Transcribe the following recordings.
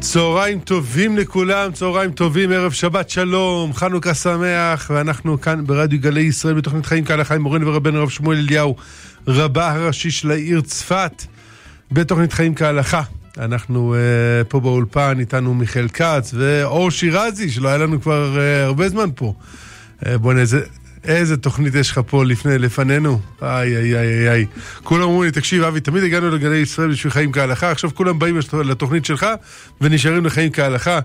צהריים טובים לכולם, צהריים טובים, ערב שבת שלום, חנוכה שמח, ואנחנו כאן ברדיו גלי ישראל בתוכנית חיים כהלכה עם מורנו ורבנו הרב שמואל אליהו, רבה הראשי של העיר צפת, בתוכנית חיים כהלכה. אנחנו uh, פה באולפן, איתנו מיכאל כץ ואור שירזי, שלא היה לנו כבר uh, הרבה זמן פה. Uh, בוא נזה, איזה תוכנית יש לך פה לפני, לפנינו? איי, איי, איי, איי. כולם אמרו לי, תקשיב, אבי, תמיד הגענו לגלי ישראל בשביל חיים כהלכה, עכשיו כולם באים לתוכנית שלך ונשארים לחיים כהלכה.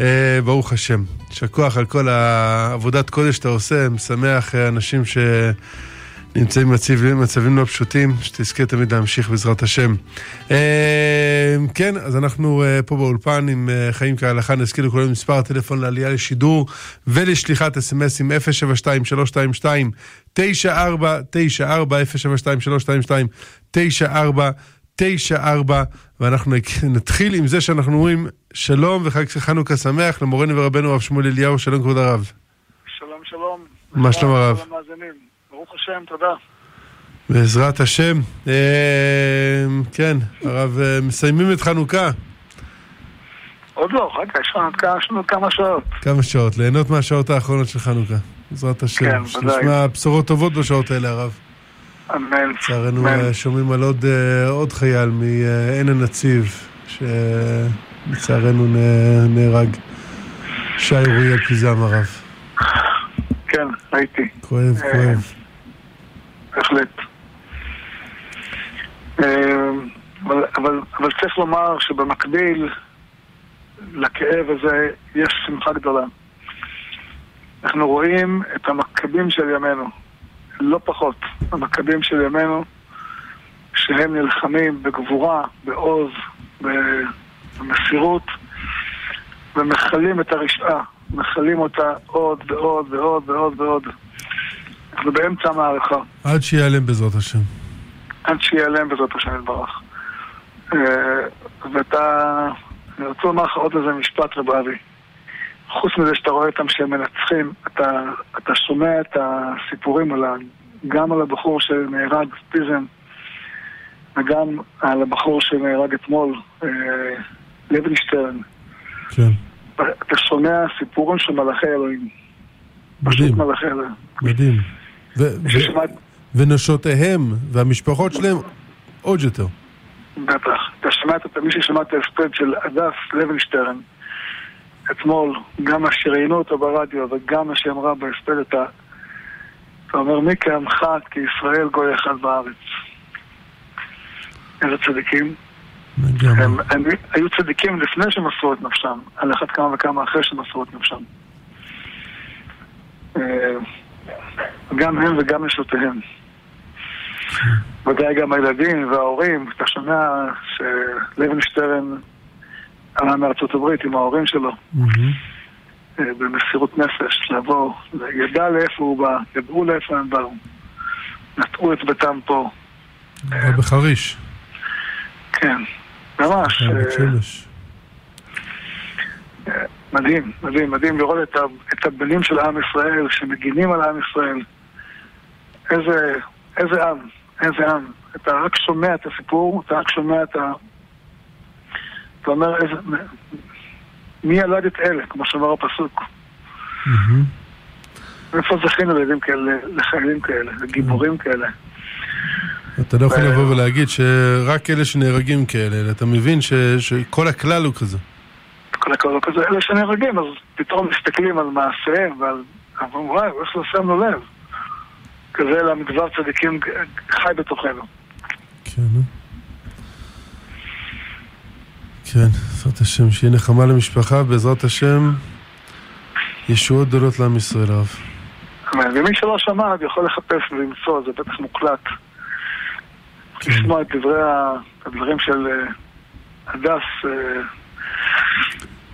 אה, ברוך השם. יישר כוח על כל העבודת קודש שאתה עושה, משמח אנשים ש... נמצאים במצבים, במצבים לא פשוטים, שתזכה תמיד להמשיך בעזרת השם. אה, כן, אז אנחנו אה, פה באולפן עם אה, חיים כהלכה, נזכיר לכולם מספר הטלפון לעלייה לשידור ולשליחת אסמסים 072-322-9494, 072-322-9494, ואנחנו נתחיל עם זה שאנחנו אומרים שלום וחג חנוכה שמח למורנו ורבנו הרב שמואל אליהו, שלום כבוד הרב. שלום שלום. מה שלום הרב? ברוך השם, תודה. בעזרת השם. אה, כן, הרב, אה, מסיימים את חנוכה. עוד לא, רגע, יש לנו כמה שעות. כמה שעות, ליהנות מהשעות האחרונות של חנוכה. בעזרת השם. כן, ודאי. שנשמע בשורות טובות בשעות האלה, הרב. אמן. לצערנו. אה, שומעים על עוד, עוד חייל מעין הנציב, שלצערנו נהרג. שי אוריאל פיזם הרב. כן, הייתי, כואב, כואב. בהחלט. אה, אבל, אבל, אבל צריך לומר שבמקביל לכאב הזה יש שמחה גדולה. אנחנו רואים את המכבים של ימינו, לא פחות, המכבים של ימינו, שהם נלחמים בגבורה, בעוז, במסירות, ומכלים את הרשעה, מכלים אותה עוד ועוד ועוד ועוד ועוד. אנחנו באמצע המערכה, עד שיעלם בעזרת השם. עד שיעלם בעזרת השם יתברך. אה, ואתה, אני רוצה לומר לך עוד איזה משפט, רב אבי. חוץ מזה שאתה רואה אותם שהם מנצחים, אתה, אתה שומע את הסיפורים על ה... גם על הבחור שנהרג, פיזם, וגם על הבחור שנהרג אתמול, אה, לוינשטרן. כן, אתה שומע סיפורים של מלאכי אלוהים. פשוט מדהים, מלאכי אלוהים. מדהים. ו- מי ו- ששמע, ונשותיהם והמשפחות שלהם עוד יותר. בטח. אתה שמע את, מי ששמע את ההספד של הדס לוינשטרן אתמול, גם מה שראיינו אותו ברדיו וגם מה שהיא אמרה בהספד, אתה, אתה אומר מי כעמך כי ישראל גוי אחד בארץ. איזה צדיקים. לגמרי. הם, הם היו צדיקים לפני שמסרו את נפשם, על אחת כמה וכמה אחרי שמסרו את נפשם. אה, גם הם וגם נשותיהם. ודאי גם הילדים וההורים, אתה שומע שלוינשטרן עלה מארצות הברית עם ההורים שלו. אה, במסירות נפש, לבוא, ידע לאיפה הוא בא, ידעו לאיפה הם באו, נטעו את ביתם פה, אבל בחריש, כן, ממש. אה, שמש. מדהים, מדהים, מדהים לראות את הבנים של עם ישראל שמגינים על עם ישראל. איזה, איזה עם, איזה עם. אתה רק שומע את הסיפור, אתה רק שומע את ה... אתה אומר, איזה... מי ילד את אלה, כמו שאמר הפסוק. מהמם. איפה זכינו לילדים כאלה, לחיילים כאלה, לגיבורים כאלה. אתה לא יכול לבוא ולהגיד שרק אלה שנהרגים כאלה, אלא אתה מבין ש- שכל הכלל הוא כזה. כל הכבוד כזה, אלה שנהרגים, אז פתאום מסתכלים על מעשיהם ועל... אבל וואי, איך שם לו לב. כזה למדבר צדיקים חי בתוכנו. כן, אה? כן, בעזרת השם, שיהיה נחמה למשפחה, בעזרת השם, ישועות גדולות לעם ישראל הרב. אמן. ומי שלא שמע, יכול לחפש ולמצוא, זה בטח מוקלט. כן. לשמוע את דברי הדברים של אה, הדס אה,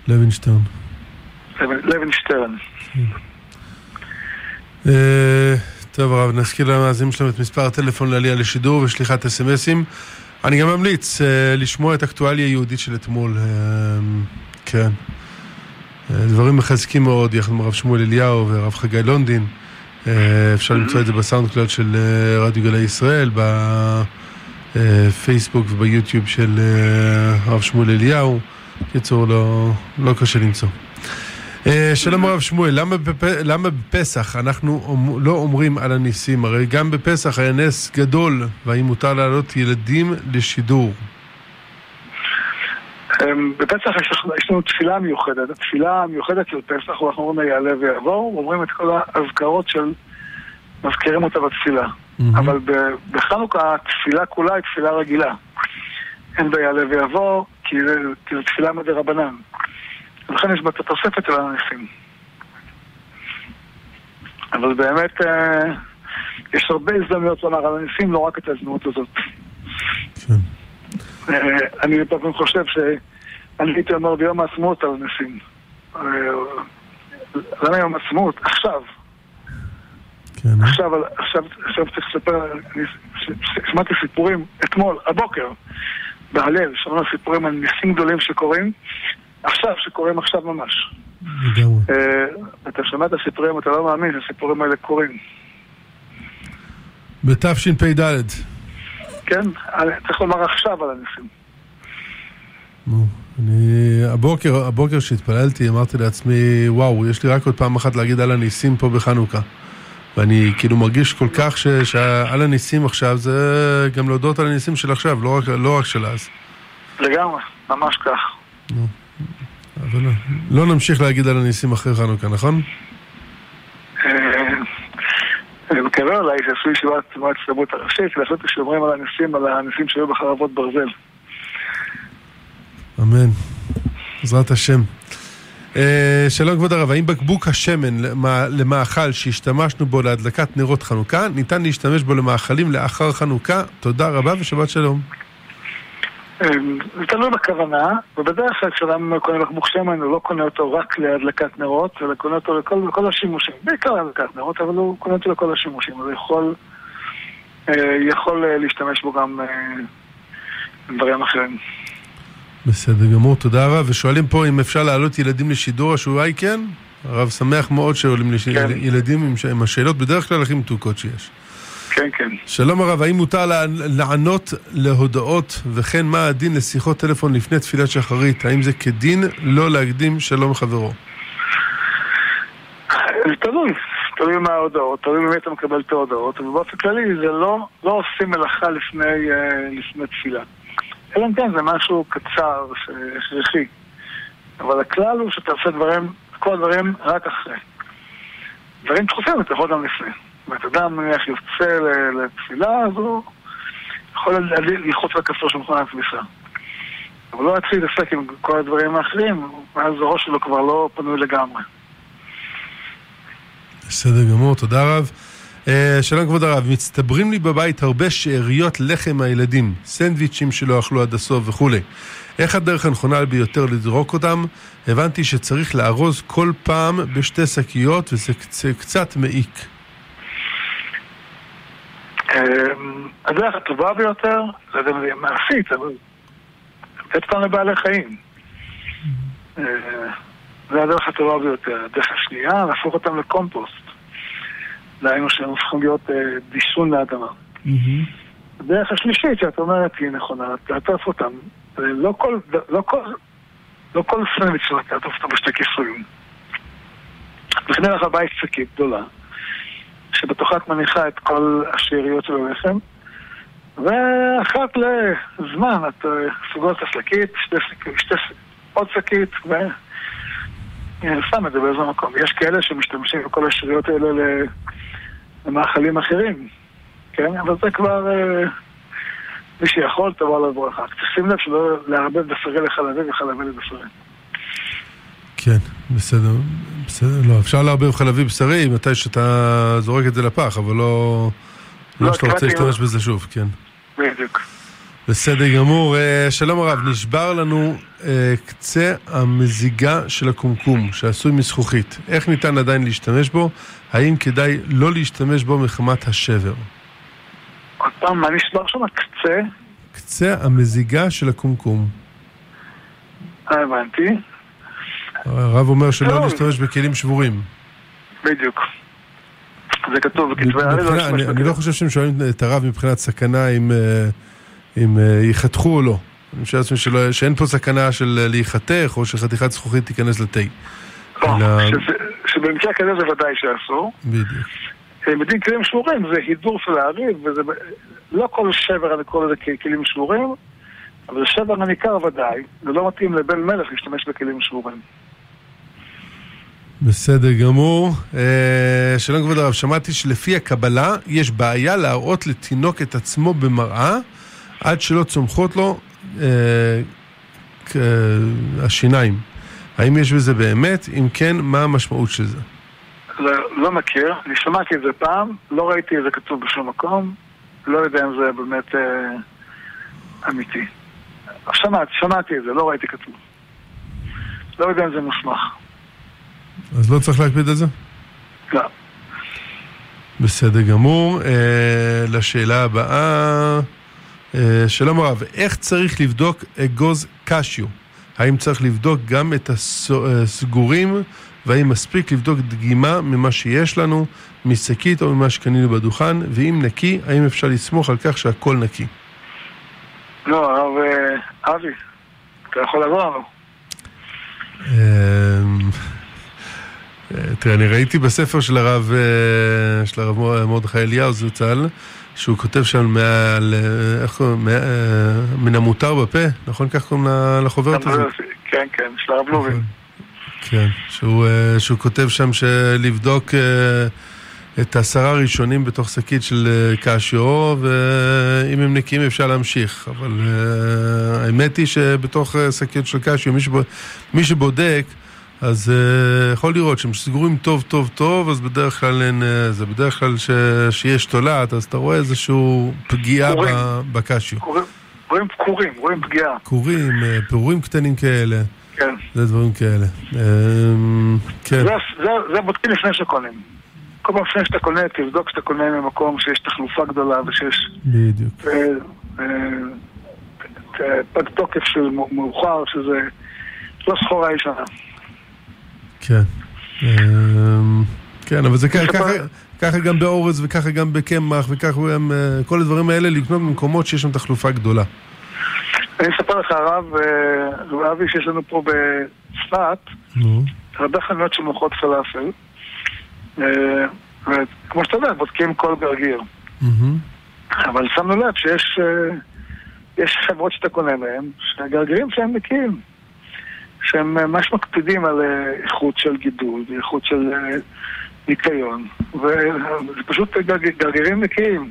לוינשטיין. לוינשטרן. אה, טוב הרב, נזכיר למאזינים שלנו את מספר הטלפון לעלייה לשידור ושליחת אס.אם.אסים. אני גם ממליץ אה, לשמוע את האקטואליה היהודית של אתמול. אה, כן. אה, דברים מחזקים מאוד, יחד עם הרב שמואל אליהו והרב חגי לונדין. אה, אפשר למצוא את זה ב SoundCloud של אה, רדיו גלי ישראל, בפייסבוק וביוטיוב של אה, הרב שמואל אליהו. קיצור, לא, לא קשה למצוא. אה, שלום הרב שמואל, למה, בפ... למה בפסח אנחנו לא אומרים על הניסים? הרי גם בפסח היה נס גדול, והאם מותר להעלות ילדים לשידור? אמ, בפסח יש לנו תפילה מיוחדת, התפילה המיוחדת של פסח, אנחנו אומרים יעלה ויעבור, אומרים את כל האזכרות של, מזכירים אותה בתפילה. אבל בחנוכה התפילה כולה היא תפילה רגילה. אין בה יעלה ויעבור, כי זו תפילה מדי רבנן. ולכן יש בה את התוספת של הניסים. אבל באמת אה, יש הרבה הזדמנויות לומר על הניסים, לא רק את ההזדמנות הזאת. כן. אה, אני לפעמים חושב שאני הייתי אומר ביום העצמאות על הניסים. אה, למה יום העצמאות? עכשיו. כן. עכשיו, עכשיו, עכשיו צריך לספר, אני שמעתי סיפורים אתמול, הבוקר, בהלל, שמענו סיפורים על ניסים גדולים שקורים. עכשיו, שקורים עכשיו ממש. אה, אתה שומע את הסיפורים, אתה לא מאמין שהסיפורים האלה קורים. בתשפ"ד. כן, צריך לומר עכשיו על הניסים. אני... הבוקר, הבוקר שהתפללתי, אמרתי לעצמי, וואו, יש לי רק עוד פעם אחת להגיד על הניסים פה בחנוכה. ואני כאילו מרגיש כל כך ש... שעל הניסים עכשיו זה גם להודות על הניסים של עכשיו, לא רק, לא רק של אז. לגמרי, ממש כך. נו. אבל לא, לא נמשיך להגיד על הניסים אחרי חנוכה, נכון? אני מקווה אולי שעשו ישיבת מועצת תרבות הראשית, לעשות שומרים על הניסים, על הניסים שהיו בחרבות ברזל. אמן. בעזרת השם. אה, שלום כבוד הרב, האם בקבוק השמן למאכל שהשתמשנו בו להדלקת נרות חנוכה, ניתן להשתמש בו למאכלים לאחר חנוכה? תודה רבה ושבת שלום. אמ, זה תלוי בכוונה, ובדרך כלל כשאדם קונה בקבוק שמן הוא לא קונה אותו רק להדלקת נרות, אלא קונה אותו לכל, לכל השימושים, בעיקר להדלקת נרות, אבל הוא קונה אותו לכל השימושים, אז הוא יכול, אה, יכול אה, להשתמש בו גם אה, אחרים. בסדר גמור, תודה רב. ושואלים פה אם אפשר להעלות ילדים לשידור, התשובה היא כן. הרב שמח מאוד שעולים לש... כן. ילדים עם, עם השאלות בדרך כלל הכי מתוקות שיש. כן, כן. שלום הרב, האם מותר לענות להודעות, וכן מה הדין לשיחות טלפון לפני תפילת שחרית? האם זה כדין לא להקדים שלום חברו? תלוי, תלוי מה ההודעות, תלוי במי אתה מקבל את ההודעות, אבל באופן כללי זה לא, לא עושים מלאכה לפני, אה, לפני תפילה. אלא אם כן זה משהו קצר, הכרחי. אבל הכלל הוא שאתה עושה דברים, כל הדברים רק אחרי. דברים דחופים אתה יכול גם לפני. זאת אומרת, אדם נניח יוצא לתפילה, אז הוא יכול ללחוץ לכפתור של מכונת כביסה. אבל לא יתחיל להתעסק עם כל הדברים האחרים, ואז הראש שלו כבר לא פנוי לגמרי. בסדר גמור, תודה רב. Uh, שלום כבוד הרב, מצטברים לי בבית הרבה שאריות לחם מהילדים, סנדוויצ'ים שלא אכלו עד הסוף וכולי. איך הדרך הנכונה ביותר לזרוק אותם? הבנתי שצריך לארוז כל פעם בשתי שקיות וזה קצת מעיק. אמ, הדרך הטובה ביותר, לא יודע אם זה מעשית, אבל לתת פעם לבעלי חיים. אה, זה הדרך הטובה ביותר. הדרך השנייה, להפוך אותם לקומפוסט. דהיינו שהם הופכים להיות אה, דישון לאדמה. הדרך השלישית שאת אומרת היא נכונה, לעטוף אותם. לא כל, לא כל, לא כל סנדוויץ' שלך לעטוף אותם בשתי כיסויים. לפני לך בית שקית גדולה. שבתוכה את מניחה את כל השאריות של הלחם, ואחת לזמן את אה, סוגרת את השקית, עוד שקית, ושם את זה באיזה מקום. יש כאלה שמשתמשים בכל השאריות האלה למאכלים אחרים, כן? אבל זה כבר... אה, מי שיכול, תבוא עליו ברכה. תשים לב שלא לערבב בשרי לחלבי וחלבי לבשרי. כן, בסדר. בסדר, לא, אפשר לערבב חלבי בשרי מתי שאתה זורק את זה לפח, אבל לא... לא, לא שאתה רוצה להשתמש בזה שוב, כן. בדיוק. בסדר גמור. אה, שלום הרב, נשבר לנו אה, קצה המזיגה של הקומקום, שעשוי מזכוכית. איך ניתן עדיין להשתמש בו? האם כדאי לא להשתמש בו מחמת השבר? עוד פעם, מה נשבר שם? קצה? קצה המזיגה של הקומקום. אה, הבנתי. הרב אומר שלא להשתמש בכלים שבורים. בדיוק. זה כתוב בכתבי הארץ. אני לא חושב שהם שואלים את הרב מבחינת סכנה אם אה, אה, ייחתכו או לא. אני חושב לעצמי שאין פה סכנה של אה, להיחתך, או שחתיכת זכוכית תיכנס לתה. לא, שבמקרה כזה זה ודאי שאסור. בדיוק. בדין כלים שבורים זה הידור של האריב, וזה לא כל שבר אני קורא לזה ככלים שבורים, אבל שבר הניכר ודאי, זה לא מתאים לבן מלך להשתמש בכלים שבורים. בסדר גמור. אה, שלום כבוד הרב, שמעתי שלפי הקבלה יש בעיה להראות לתינוק את עצמו במראה עד שלא צומחות לו אה, כ- השיניים. האם יש בזה באמת? אם כן, מה המשמעות של זה? לא, לא מכיר, אני שמעתי את זה פעם, לא ראיתי את זה כתוב בשום מקום, לא יודע אם זה באמת אה, אמיתי. שמעתי, שמעתי את זה, לא ראיתי כתוב. לא יודע אם זה מוסמך. אז לא צריך להקפיד על זה? לא. בסדר גמור. אה, לשאלה הבאה, אה, שלום הרב, איך צריך לבדוק אגוז קשיו? האם צריך לבדוק גם את הסגורים, והאם מספיק לבדוק דגימה ממה שיש לנו, משקית או ממה שקנינו בדוכן, ואם נקי, האם אפשר לסמוך על כך שהכל נקי? לא, הרב אה, אבי, אתה יכול לעזור לנו. אה, תראה, אני ראיתי בספר של הרב, אה, של הרב מרדכי אליהו זצ"ל, שהוא כותב שם מעל, אה, איך קוראים, מה- מן המותר בפה, נכון כך קוראים לחוברת הזאת? כן, כן, של הרב לובין. כן, שהוא, שהוא כותב שם שלבדוק את העשרה הראשונים בתוך שקית של קשיו, ואם הם נקיים אפשר להמשיך. אבל האמת היא שבתוך שקיות של קשיו, מי שבודק, אז אה, יכול לראות שהם סגורים טוב טוב טוב, אז בדרך כלל אין, אה, זה בדרך כלל ש, שיש תולעת, אז אתה רואה איזושהי פגיעה בקשיו. רואים- קורים, רואים פגיעה. קורים, אה, פירורים קטנים כאלה, כן. זה דברים כאלה. אה, כן. זה, זה, זה בודקים לפני שקונים. כל פעם לפני שאתה קונה, תבדוק שאתה קונה ממקום שיש תחלופה גדולה ושיש בדיוק. פג תוקף של מאוחר, שזה לא סחורה ישנה. כן. אמ, כן, אבל זה ככה- גם באורז וככה גם בקמח וככה גם אה, כל הדברים האלה לקנות במקומות שיש שם תחלופה גדולה. אני אספר לך, הרב אה, רב אבי, שיש לנו פה בצפת. הרבה חנויות של מוחות פלאפל. אה, וכמו שאתה יודע, בודקים כל גרגיר. אבל שמנו לב שיש אה, יש חברות שאתה קונה מהן, שהגרגירים שלהם נקיים. שהם ממש מקפידים על אה, איכות של גידול ואיכות של אה, ניקיון. וזה פשוט גרג- גרגירים נקיים.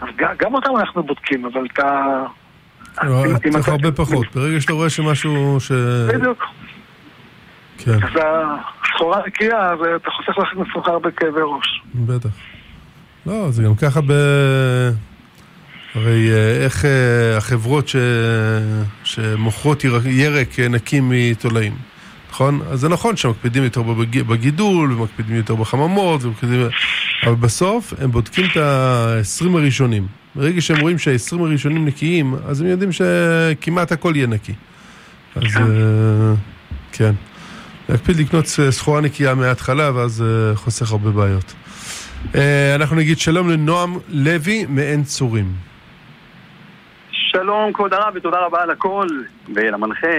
אז גם אותם אנחנו בודקים, אבל אתה... לא, צריך הרבה פחות. ברגע שאתה רואה שמשהו ש... בדיוק. כן, אז הסחורה נקייה, ואתה חוסך לך הרבה כאבי ראש. בטח. לא, זה גם ככה ב... הרי אה, איך אה, החברות ש... שמוכרות ירק, אה, נקי מתולעים, נכון? אז זה נכון שמקפידים יותר בג- בגידול, ומקפידים יותר בחממות, ומקפידים... אבל בסוף הם בודקים את ה-20 הראשונים. ברגע שהם רואים שה-20 הראשונים נקיים, אז הם יודעים שכמעט הכל יהיה נקי. אז אה, כן. להקפיד לקנות סחורה נקייה מההתחלה, ואז חוסך הרבה בעיות. אנחנו נגיד שלום לנועם לוי מעין צורים. שלום כבוד הרב ותודה רבה על הכל ולמנחה.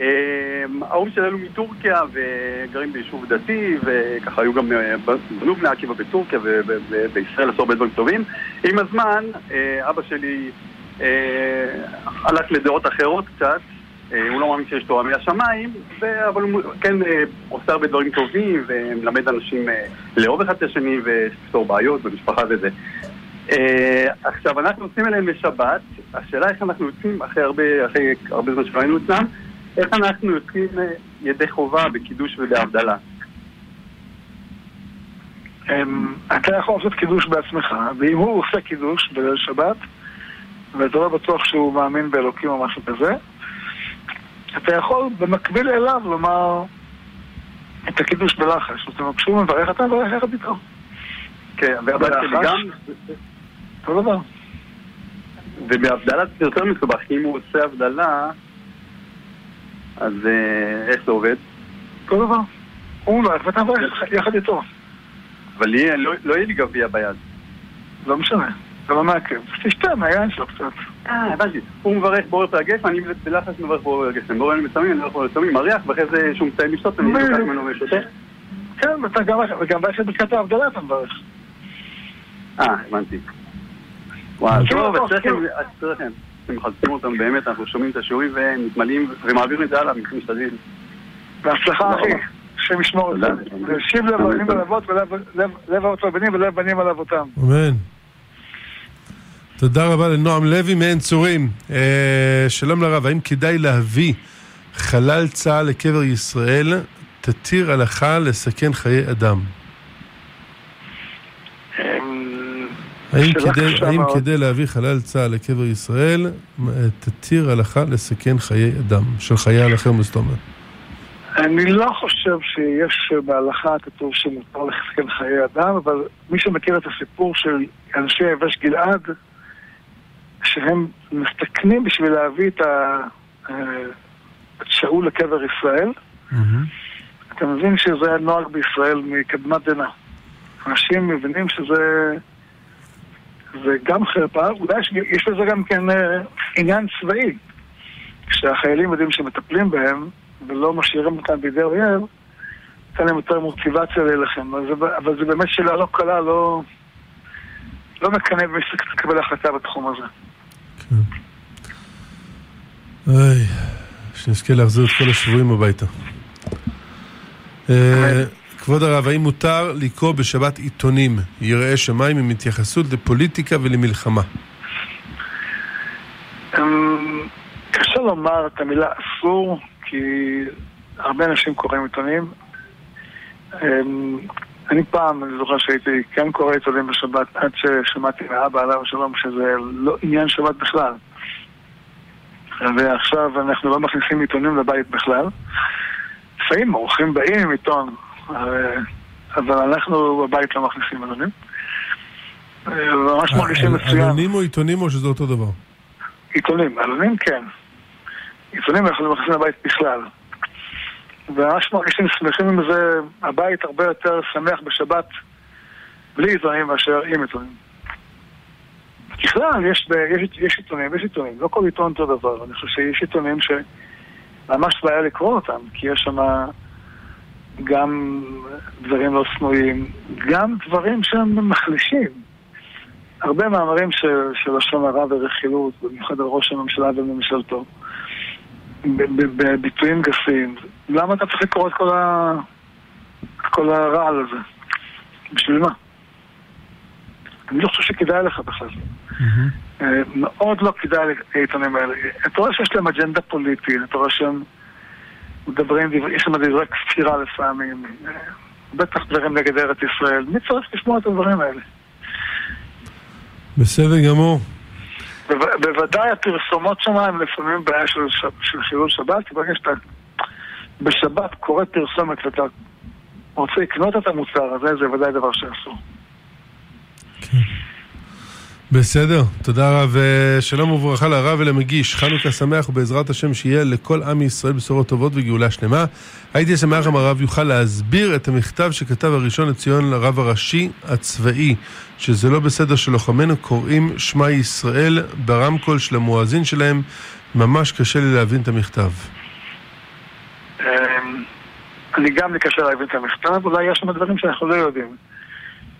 אה, ההורים שלנו מטורקיה וגרים ביישוב דתי וככה היו גם אה, בנו בני עקיבא בטורקיה ובישראל עשו הרבה דברים טובים. עם הזמן אה, אבא שלי אה, הלך לדעות אחרות קצת, הוא לא מאמין שיש תורה מהשמיים, אבל הוא כן עושה הרבה דברים טובים ומלמד אנשים אה, לאהוב אחד את השני ולפתור בעיות במשפחה וזה. אה, עכשיו, אנחנו יוצאים אליהם בשבת, השאלה איך אנחנו יוצאים, אחרי הרבה, אחרי הרבה זמן שלא היינו אצלם, איך אנחנו יוצאים אה, ידי חובה בקידוש ובהבדלה. אמ, אתה יכול לעשות קידוש בעצמך, ואם הוא עושה קידוש בליל שבת, ואתה לא בטוח שהוא מאמין באלוקים או משהו כזה, אתה יכול במקביל אליו לומר את הקידוש בלחש. זאת אומרת, כשהוא מברך אתה מברך יחד איתו. כן, בלחש? גם, אותו דבר. ובהבדלה זה יותר מסובך, כי אם הוא עושה הבדלה, אז אה, איך זה עובד? אותו דבר. הוא מברך ואתה מברך יחד איתו. אבל לא, לא יהיה לי גביע ביד. לא משנה. זה לא מעכב. תשתה מהיין שלו קצת. אה, הבנתי. הוא מברך בורא פרגף, אני בלחץ מברך בורא גפן. בורא מסמים, אני מברך בורא סמים, מריח, ואחרי זה שהוא מסיים לשתות, אני לוקח ממנו ושותה. כן, וגם בעצם ברכת ההבדלה אתה מברך. אה, הבנתי. וואו, טוב, אצלכם. אתם מחזקים אותם באמת, אנחנו שומעים את השיעורים ומתמלאים ומעבירים את זה הלאה, משתדלים. בהצלחה אחי. השם ישמור אותך. תודה. ושיב לב הבנים על אבות ולב לב- לב אבות לבנים ולב בנים על אבותם. אמן. תודה רבה לנועם לוי מעין צורים. אה, שלום לרב, האם כדאי להביא חלל צה"ל לקבר ישראל, תתיר הלכה לסכן חיי אדם? האם כדי, האם. כדי להביא חלל צה"ל לקבר ישראל, תתיר הלכה לסכן חיי אדם, של חייל אחר מסתומר? אני לא חושב שיש בהלכה כתוב שמותר לסכן חיי אדם, אבל מי שמכיר את הסיפור של אנשי יבש גלעד, שהם מסתכנים בשביל להביא את, ה... אה, את שאול לקבר ישראל, אתה מבין שזה נוהג בישראל מקדמת דנא. אנשים מבינים שזה זה גם חרפה, אולי יש, לזה גם כן אה, עניין צבאי. כשהחיילים יודעים שמטפלים בהם ולא משאירים אותם בידי אויב, נותן להם יותר מוטיבציה להילחם. אבל זה, אבל זה באמת שאלה לא קלה, לא, לא מקנא במי שצריך לקבל החלטה בתחום הזה. אוי, שנזכה להחזיר את כל השבויים הביתה. כבוד הרב, האם מותר לקרוא בשבת עיתונים, יראי שמיים, עם התייחסות לפוליטיקה ולמלחמה? אמ, קשה לומר את המילה אסור, כי הרבה אנשים קוראים עיתונים. אמ, אני פעם, אני זוכר שהייתי כן קורא עיתונים בשבת, עד ששמעתי מאבא עליו השלום שזה לא עניין שבת בכלל. ועכשיו אנחנו לא מכניסים עיתונים לבית בכלל. לפעמים אורחים באים עם עיתון, אבל אנחנו בבית לא מכניסים עיתונים. אה, ממש מרגישים מצוין. עלונים או עיתונים או שזה אותו דבר? עיתונים, עלונים כן. עיתונים אנחנו לא מכניסים לבית בכלל. וממש מרגישים שמחים עם זה, הבית הרבה יותר שמח בשבת בלי עיתונים מאשר עם עיתונים. ככלל, יש, יש, יש עיתונים, יש עיתונים, לא כל עיתון אותו דבר. אני חושב שיש עיתונים שממש בעיה לקרוא אותם, כי יש שם גם דברים לא שנואים, גם דברים שהם מחלישים. הרבה מאמרים של, של לשון הרע ורכילות, במיוחד על ראש הממשלה וממשלתו, בביטויים גסים. למה אתה צריך לקרוא את כל, ה... כל הרעל הזה? בשביל מה? אני לא חושב שכדאי לך בכלל. אה, מאוד לא כדאי לעיתונים האלה. אתה רואה שיש להם אג'נדה פוליטית, אתה רואה שהם מדברים, דבר- יש שם דברי כפירה לפעמים, בטח דברים נגד ארץ ישראל. מי צריך לשמוע את הדברים האלה? בסדר גמור. בו- בוודאי הפרסומות שם הם לפעמים בעיה של, של חילול שבת, כי ברגע שאתה בשבת קורא פרסומת ואתה רוצה לקנות את המוצר הזה, זה ודאי דבר שאסור. בסדר, תודה רב. אה, שלום וברכה לרב ולמגיש. חנוכה שמח ובעזרת השם שיהיה לכל עם ישראל בשורות טובות וגאולה שלמה. הייתי שמח אם הרב יוכל להסביר את המכתב שכתב הראשון לציון לרב הראשי הצבאי, שזה לא בסדר שלוחמינו קוראים שמע ישראל ברמקול של המואזין שלהם. ממש קשה לי להבין את המכתב. אמ, אני גם מתקשר להבין את המכתב, אולי יש שם דברים שאנחנו לא יודעים.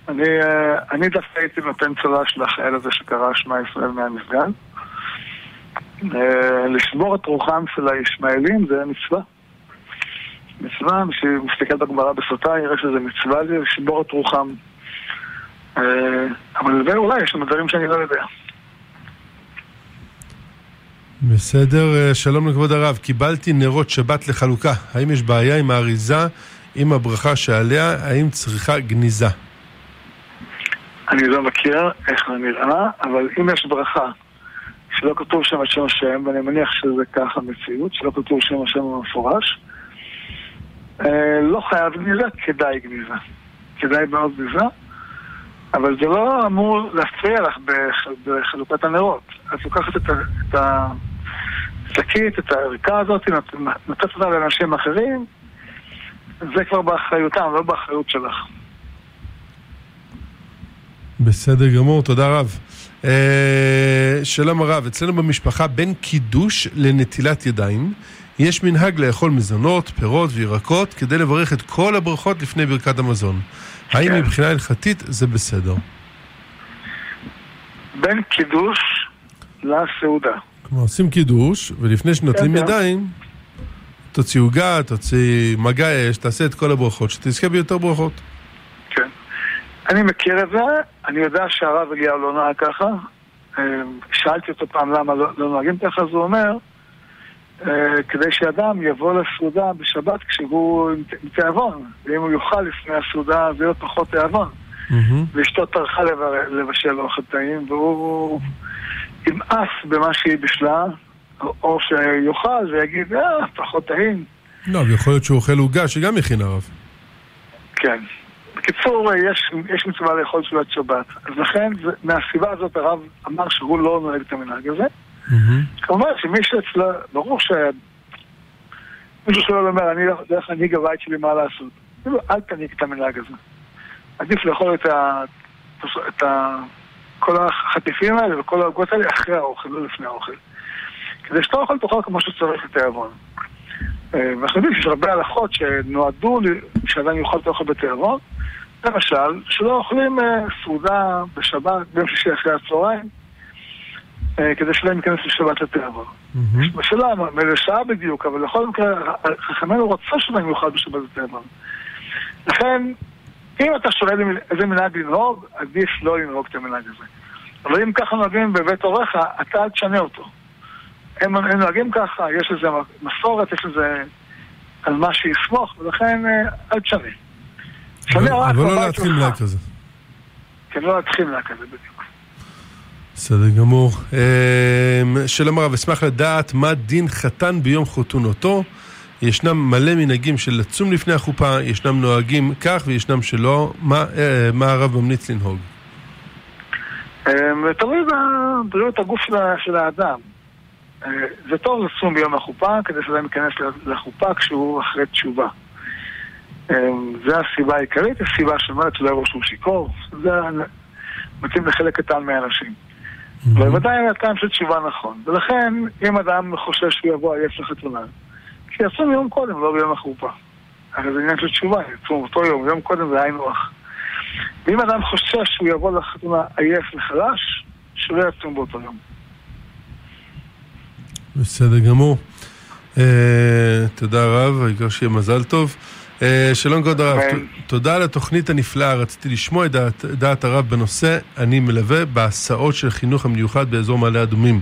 אני, אה, אני דווקא הייתי נותן צל"ש לחייל הזה שקרא שמע ישראל מהמסגד. אה, לשבור את רוחם של הישמעאלים זה מצווה. מצווה, מי שמסתכל בגמרא בסוטה יראה שזה מצווה לשבור את רוחם. אה, אבל זה אולי יש שם דברים שאני לא יודע. בסדר, שלום לכבוד הרב. קיבלתי נרות שבת לחלוקה. האם יש בעיה עם האריזה, עם הברכה שעליה? האם צריכה גניזה? אני לא מכיר איך זה נראה, אבל אם יש ברכה שלא כתוב שם את שם השם, ואני מניח שזה ככה המציאות, שלא כתוב שם השם במפורש, אה, לא חייב גניזה, כדאי גניזה. כדאי מאוד גניזה, אבל זה לא אמור להפריע לך בח- בחלוקת הנרות. את לוקחת את את השקית, את הערכה הזאת, נות- נותנת אותה לאנשים אחרים, זה כבר באחריותם, לא באחריות שלך. בסדר גמור, תודה רב. אה, שלום הרב, אצלנו במשפחה בין קידוש לנטילת ידיים יש מנהג לאכול מזונות, פירות וירקות כדי לברך את כל הברכות לפני ברכת המזון. האם כן. מבחינה הלכתית זה בסדר? בין קידוש לסעודה. כלומר, עושים קידוש, ולפני שנוטלים. ידיים, תוציא עוגה, תוציא מגע אש, תעשה את כל הברכות, שתזכה ביותר ברכות. אני מכיר את זה, אני יודע שהרב אליהו לא נהג ככה. אה, שאלתי אותו פעם למה לא, לא נוהגים ככה, אז הוא אומר, אה, כדי שאדם יבוא לסעודה בשבת כשהוא עם תיאבון, ואם הוא יאכל לפני הסעודה, אז יהיה פחות תיאבון. מהמם. ואשתו טרחה לבשל אוכל טעים, והוא ימאס במה שהיא בשלה, או- או שיאכל ויגיד, אה, פחות טעים. לא, ויכול להיות שהוא אוכל עוגה שגם הכין הרב. כן. בקיצור, יש, יש מצווה לאכול תפילת שבת. אז לכן, זה, מהסיבה הזאת הרב אמר שהוא לא נוהג את המנהג הזה. מהמם. כמובן שמי שאצלו, ברור ש... מישהו שואל אומר, אני לא איך להנהיג הבית שלי מה לעשות. כאילו, אל תנהיג את המנהג הזה. עדיף לאכול את ה... את ה... כל החטיפים האלה וכל העוגות האלה אחרי האוכל, לא לפני האוכל. כדי שאתה אוכל תאכל כמו שצריך לתיאבון. אה, ואנחנו יודעים שיש הרבה הלכות שנועדו שאדם יאכל את האוכל בתיאבון. למשל, שלא אוכלים אה, סעודה בשבת, ביום שישי אחרי הצהריים, אה, כדי שלא ייכנס לשבת לתיאבון. מהמם. בשאלה, מאיזה שעה בדיוק, אבל בכל מקרה, חכמינו רצו שאדם יאכל בשבת לתיאבון. לכן, אם אתה שואל איזה מנהג לנהוג, עדיף לא לנהוג את המנהג הזה. אבל אם ככה נוהגים בבית הוריך, אתה אל תשנה אותו. הם, הם נוהגים ככה, יש לזה מסורת, יש לזה על מה שיסמוך, ולכן אה, אל תשנה. רק אבל לא להתחיל. מנהג כזה. כן, לא להתחיל מנהג כזה בדיוק. בסדר גמור. אמ, שלום הרב, אשמח לדעת מה דין חתן ביום חתונותו. ישנם מלא מנהגים של לצום לפני החופה, ישנם נוהגים כך וישנם שלא. מה, אה, מה הרב ממליץ לנהוג? אה, תלוי בבריאות הגוף של האדם. אה, זה טוב לצום ביום החופה, כדי שאדם ייכנס לחופה כשהוא אחרי תשובה. אה, זה הסיבה העיקרית, הסיבה שאומרת שלא יראו שהוא שיכור, זה מתאים לחלק קטן מהאנשים. אבל ודאי הטעם של תשובה נכון. ולכן, אם אדם חושש שהוא יבוא עייף לחתונה, שיצום יום קודם, לא ביום החופה. הרי זה עניין של תשובה, יצום אותו יום, יום קודם זה היינו הך. ואם אדם חושש שהוא יבוא לחתונה עייף וחלש, שלא יצום באותו יום. בסדר גמור. אה, תודה רב, העיקר שיהיה מזל טוב. אה, שלום כבוד הרב. ת- תודה על התוכנית הנפלאה, רציתי לשמוע את דעת, דעת הרב בנושא. אני מלווה בהסעות של חינוך המיוחד באזור מעלה אדומים,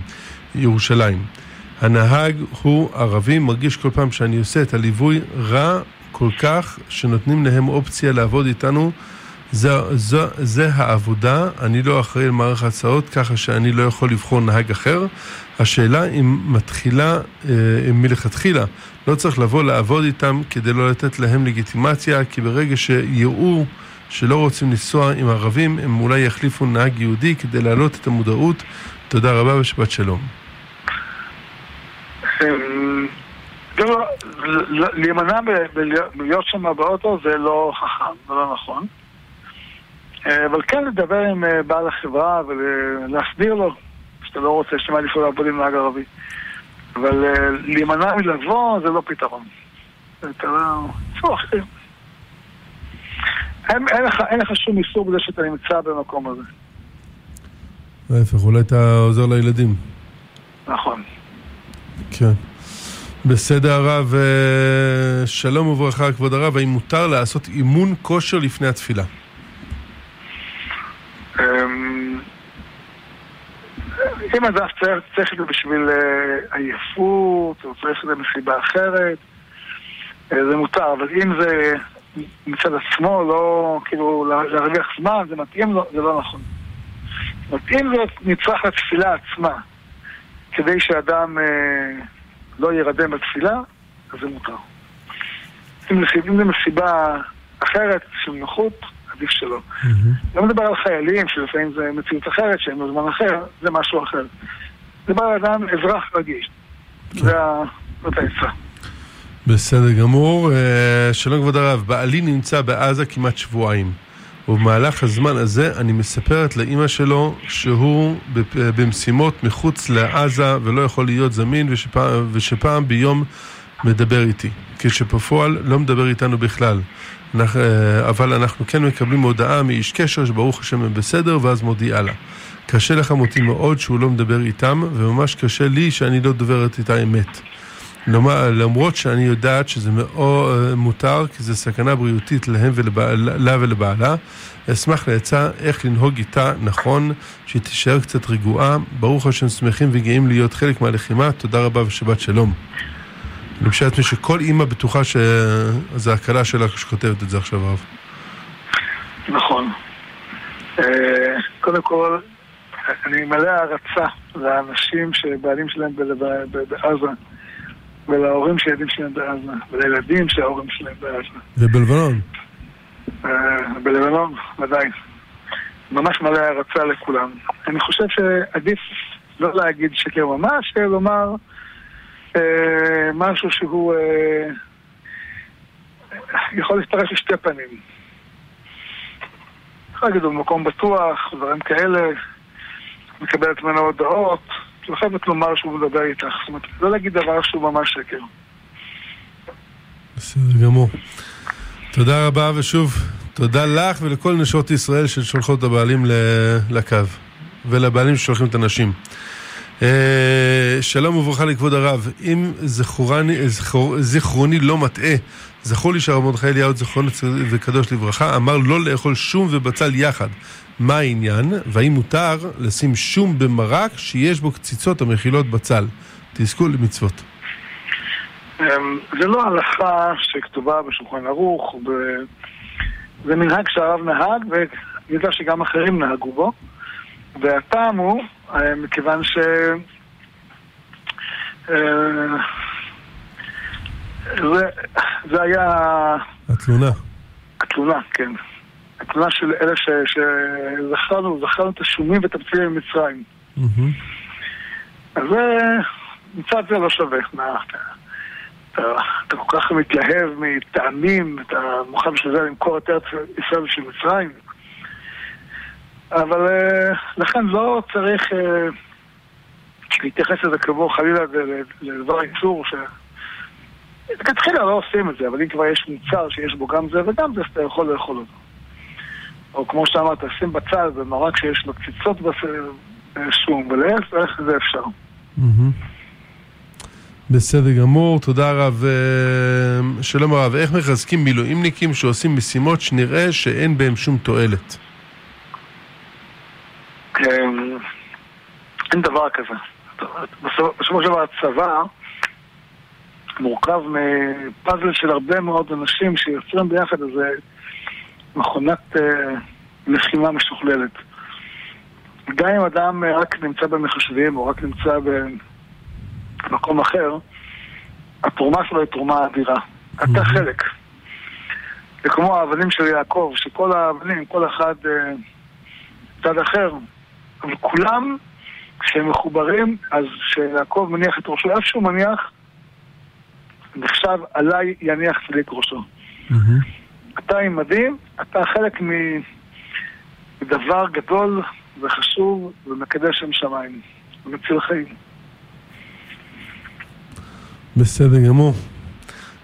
ירושלים. הנהג הוא ערבי, מרגיש כל פעם שאני עושה את הליווי רע כל כך, שנותנים להם אופציה לעבוד איתנו. זה, זה, זה העבודה, אני לא אחראי על מערך ההסעות, ככה שאני לא יכול לבחור נהג אחר. השאלה אם מתחילה, אה, אם מלכתחילה, לא צריך לבוא לעבוד איתם כדי לא לתת להם לגיטימציה, כי ברגע שיראו שלא רוצים לנסוע עם ערבים, הם אולי יחליפו נהג יהודי כדי להעלות את המודעות. תודה רבה ושבת שלום. אמ, להימנע מלהיות שם באוטו זה לא חכם, זה לא נכון. אה, אבל כן לדבר עם אה, בעל החברה ולהסביר לו שאתה לא רוצה מעדיף לעבוד עם נהג ערבי. אבל אה, להימנע מלבוא זה לא פתרון. אתה לא... אין, לך, שום איסור בזה שאתה נמצא במקום הזה. להפך, אולי אתה עוזר לילדים. נכון. כן. בסדר הרב, שלום וברכה כבוד הרב, האם מותר לעשות אימון כושר לפני התפילה? אמ, אם אדם צריך, את זה בשביל אה, עייפות, או צריך את זה מסיבה אחרת, אה, זה מותר, אבל אם זה מצד עצמו, לא כאילו לה- להרוויח זמן, זה מתאים לו, זה לא נכון. מתאים זה נצרך לתפילה עצמה, כדי שאדם אה, לא ירדם בתפילה, אז זה מותר. אם זה מסיבה אחרת, של נוחות, עדיף שלא. לא מדבר על חיילים, שלפעמים זה מציאות אחרת, שהם בזמן אחר, זה משהו אחר. מדבר על אדם, אזרח רגיש. זה ה- זאת העצה. בסדר גמור. אה, שלום כבוד הרב, בעלי נמצא בעזה כמעט שבועיים. ובמהלך הזמן הזה אני מספרת לאימא שלו שהוא במשימות מחוץ לעזה ולא יכול להיות זמין ושפעם, ושפעם ביום מדבר איתי, כשבפועל לא מדבר איתנו בכלל. אבל אנחנו כן מקבלים הודעה מאיש קשר שברוך השם הם בסדר ואז מודיעה לה. קשה לך מותי מאוד שהוא לא מדבר איתם וממש קשה לי שאני לא דוברת איתה אמת. למרות שאני יודעת שזה מאוד אה, מותר, כי זה סכנה בריאותית להם ולה ולבעלה, אשמח לעצה איך לנהוג איתה נכון, שהיא תישאר קצת רגועה. ברוך השם שמחים וגאים להיות חלק מהלחימה, תודה רבה ושבת שלום. אני משער לעצמי שכל אימא בטוחה שזה הקלה שלה שכותבת את זה עכשיו, הרב. נכון. אה, קודם כל, אני מלא הערצה לאנשים שבעלים שלהם בעזה. ולהורים שהילדים שלהם בעזה, ולילדים שההורים שלהם בעזה. ובלבנון. אה, בלבנון, ודאי. ממש מלא הערצה לכולם. אני חושב שעדיף לא להגיד שקר ממש, לומר משהו שהוא אה, יכול להסתרש לשתי פנים. להגיד, הוא במקום בטוח, דברים כאלה, מקבלת ממנו הודעות. לא חייבת לומר שהוא מדבר איתך. זאת אומרת, לא להגיד דבר שהוא ממש שקר. בסדר גמור. תודה רבה, ושוב, תודה לך ולכל נשות ישראל ששולחות את הבעלים לקו, ולבעלים ששולחים את הנשים. אה, שלום וברכה לכבוד הרב, אם זכורני, זכור, זיכרוני לא מטעה, זכור לי שהרב מרדכי אליהו זכרונו וקדוש לברכה אמר לא לאכול שום ובצל יחד. מה העניין, והאם מותר לשים שום במרק שיש בו קציצות המכילות בצל. תזכו למצוות. אמ, זה לא הלכה שכתובה בשולחן ערוך, זה מנהג שהרב נהג, ואני יודע שגם אחרים נהגו בו. והטעם הוא, אה, מכיוון ש... אה, זה, זה היה... התלונה. התלונה, כן. התלונה של אלה שזכרנו, זכרנו את השומים ואת הפציעים ממצרים. אז מצד זה לא שווה. אתה, אתה כל כך מתלהב מטעמים, אתה מוכן בשביל זה למכור את ארץ ישראל בשביל מצרים. אבל אה, לכן לא צריך אה, להתייחס לזה כמו חלילה לדבר ייצור ש... לכתחילה לא עושים את זה, אבל אם כבר יש מוצר שיש בו גם זה וגם זה, אז אתה יכול לאכול אותו. או כמו שאמרת, שים בצד במרק שיש לו קציצות בשום, ולהפך זה אפשר. בסדר גמור, תודה רב. אה, שלום הרב, איך מחזקים מילואימניקים שעושים משימות שנראה שאין בהם שום תועלת? אמ, אין דבר כזה. בסופו של דבר הצבא מורכב מפאזל של הרבה מאוד אנשים שיוצרים ביחד איזה מכונת uh, לחימה משוכללת. גם אם אדם רק נמצא במחשבים או רק נמצא במקום אחר, התרומה שלו היא תרומה אדירה. אתה חלק. זה כמו האבנים של יעקב, שכל האבנים, כל אחד uh, צד אחר, אבל כולם, כשהם מחוברים, אז כשיעקב מניח את ראשו איפה שהוא מניח, נחשב עליי יניח צדיק ראשו. Mm-hmm. אתה עם מדים, אתה חלק מדבר גדול וחשוב ומקדש שם שמיים, ומציל חיים. בסדר גמור.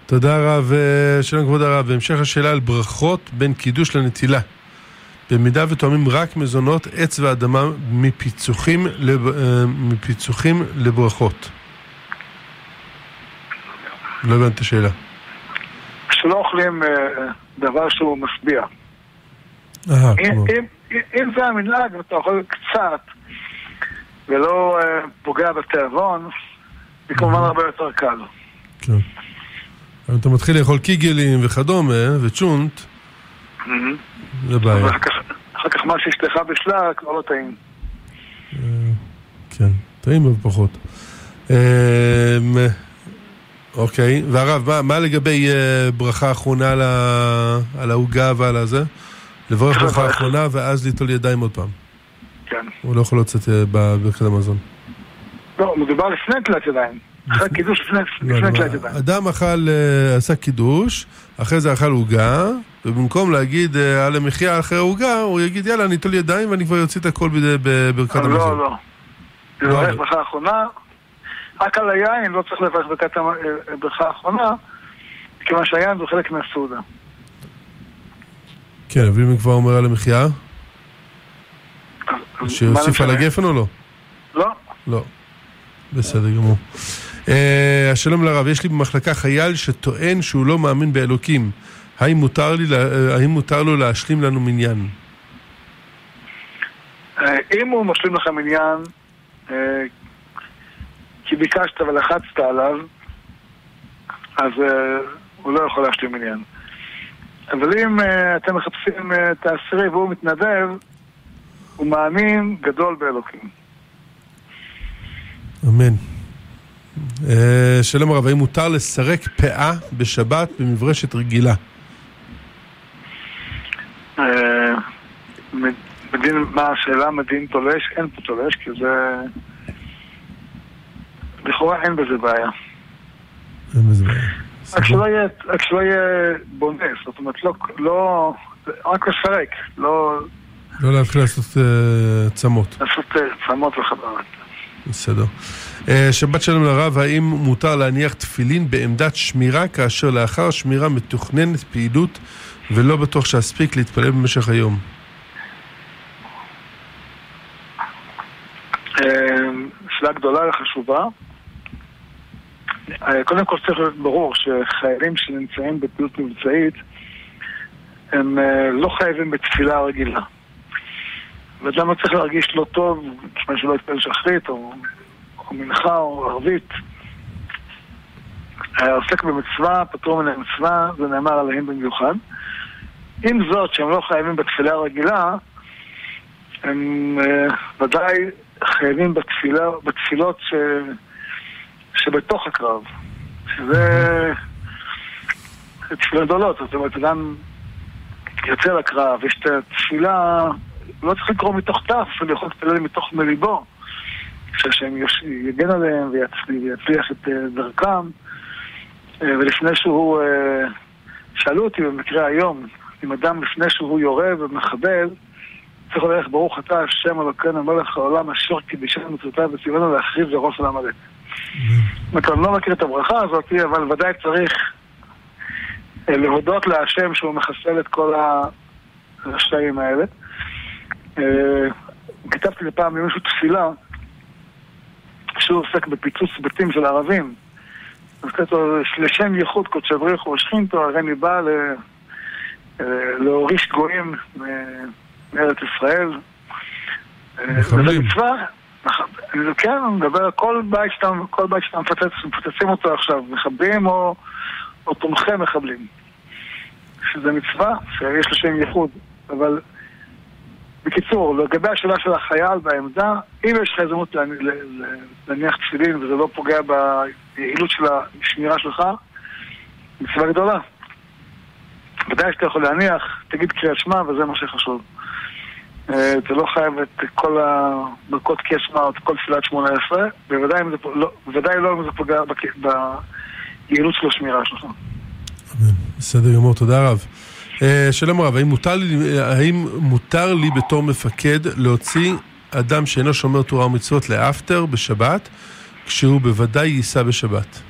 תודה רב, אה, שלום כבוד הרב. בהמשך השאלה על ברכות בין קידוש לנטילה. במידה ותואמים רק מזונות, עץ ואדמה מפיצוחים, לב... אה, מפיצוחים לברכות. לא הבנתי את השאלה. שלא אוכלים אה, דבר שהוא משביע. אם זה המנהג ואתה אוכל קצת ולא אה, פוגע בתיאבון, זה כמובן הרבה יותר קל. כן. אם אתה מתחיל לאכול קיגלים וכדומה וצ'ונט, זה בעיה. אחר כך מה שאשתך בשלה כבר לא טעים. אה, כן, טעים אבל פחות. אוקיי, והרב, מה, מה לגבי uh, ברכה אחרונה על העוגה ועל הזה? לברך ברכה אחרונה ואז ליטול ידיים עוד פעם. כן. הוא לא יכול לצאת uh, בברכת המזון. לא, מדובר לפני תלת ידיים. אחרי קידוש לפני, לא, לפני תלת ידיים. אדם אכל, uh, עשה קידוש, אחרי זה אכל עוגה, ובמקום להגיד אה, על המחיה אחרי העוגה, הוא יגיד יאללה, אני אטול ידיים ואני כבר אוציא את הכל בברכת המזון. לא, לא. לא, לברך אבל- ברכה אחרונה, רק על היין לא צריך לברך ברכת המ- אה, ברכה אחרונה, כיוון שהיין זה חלק מהסעודה. כן, אבל אם כבר אומר על המחיה, שיוסיף על זה? הגפן או לא? לא. לא. בסדר גמור. אה, שלום לרב, יש לי במחלקה חייל שטוען שהוא לא מאמין באלוקים. האם מותר, לי, אה, האם מותר לו להשלים לנו מניין? אה, אם הוא משלים לך מניין, אה, כי ביקשת ולחצת עליו, אז הוא לא יכול להשלים מניין. אבל אם אתם מחפשים את העשירי והוא מתנדב, הוא מאמין גדול באלוקים. אמן. שלום הרב, האם מותר לסרק פאה בשבת במברשת רגילה? אה, מדין, מה השאלה? מדין תולש? אין פה תולש, כי זה... לכאורה אין בזה בעיה. אין בזה בעיה. רק שלא יהיה, רק שלא יהיה בונה, זאת אומרת, לא, לא, רק לפרק, לא לא להתחיל לעשות אה, צמות. לעשות אה, צמות וכדומה. בסדר. שבת שלום לרב, האם מותר להניח תפילין בעמדת שמירה כאשר לאחר שמירה מתוכננת פעילות ולא בטוח שאספיק להתפלל במשך היום? אה, שאלה גדולה וחשובה. אה, קודם כל צריך להיות ברור שחיילים שנמצאים בפעילות מבצעית הם אה, לא חייבים בתפילה רגילה. ואדם לא צריך להרגיש לא טוב, כיוון שלא יתפלל שחרית או, או מנחה או ערבית. העוסק במצווה, פטור מן המצווה, זה נאמר עליהם במיוחד. עם זאת, שהם לא חייבים בתפילה רגילה, הם אה, ודאי חייבים בתפילה, בתפילות ש... שבתוך הקרב. שזה זה תפילות גדולות, זאת אומרת, אדם יוצא לקרב, יש את התפילה, לא צריך לקרוא מתוך תף, הוא יכול להתפלל מתוך מליבו, שהשם יגן עליהם ויצליח, ויצליח את אה, דרכם. אה, ולפני שהוא, אה, שאלו אותי במקרה היום, אם אדם לפני שהוא יורה ומחבל, צריך ללכת ברוך אתה השם אלוקינו מלך העולם אשר קידישנו מצוותיו וציוונו להכריז לראש על עמלק. אני לא מכיר את הברכה הזאת, אבל ודאי צריך אה, להודות להשם שהוא מחסל את כל הרשעים האלה. כתבתי לפעם למישהו תפילה שהוא עוסק בפיצוץ בתים של ערבים. אז כתוב, לשם ייחוד קודשי בריחו ושכינתו, הרי אני בא ל... אה, להוריש גויים מארץ ישראל. אה, מחבלים. וזה מצווה, מח- כן, אני מדבר על כל בית שאתה, כל בית שאתה מפוצץ, מפוצצים אותו עכשיו, מחבלים או, או תומכי מחבלים. שזה מצווה, שיש לו שם ייחוד, אבל בקיצור, לגבי השאלה של החייל בעמדה, אם יש לך הזדמנות להניח תפילין וזה לא פוגע ביעילות של השמירה שלך, מצווה גדולה. ודאי שאתה יכול להניח, תגיד קריאת שמע וזה מה שחשוב. אה, אתה לא חייב את כל הברכות קריאת שמע או את כל תפילת שמונה עשרה, בוודאי לא- לא אם זה פוגע ביעילות של השמירה שלך. בסדר גמור, תודה רב. אה, שלום רב, האם מותר, לי, אה, האם מותר לי בתור מפקד להוציא אדם שאינו שומר תורה ומצוות לאפטר בשבת, כשהוא בוודאי ייסע בשבת?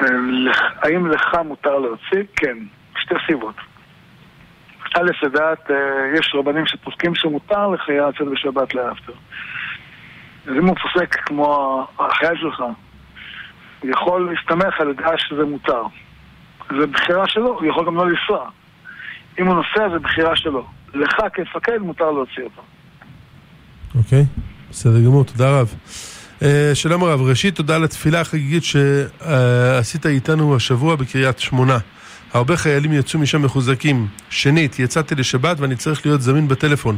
לך- האם לך מותר להוציא? כן, שתי סיבות. א', לדעת, אה, יש רבנים שפוסקים שמותר לחייל לצאת בשבת לאפטר. אז אם הוא פוסק כמו החייל שלך, יכול להסתמך על ידיעה שזה מותר. זה בחירה שלו, הוא יכול גם לא לנסוע. אם הוא נוסע זה בחירה שלו. לך כמפקד מותר להוציא אותו. אוקיי, בסדר גמור, תודה רב. אה, שלום הרב, ראשית תודה על התפילה החגיגית שעשית איתנו השבוע בקריית שמונה. הרבה חיילים יצאו משם מחוזקים. שנית, יצאתי לשבת ואני צריך להיות זמין בטלפון.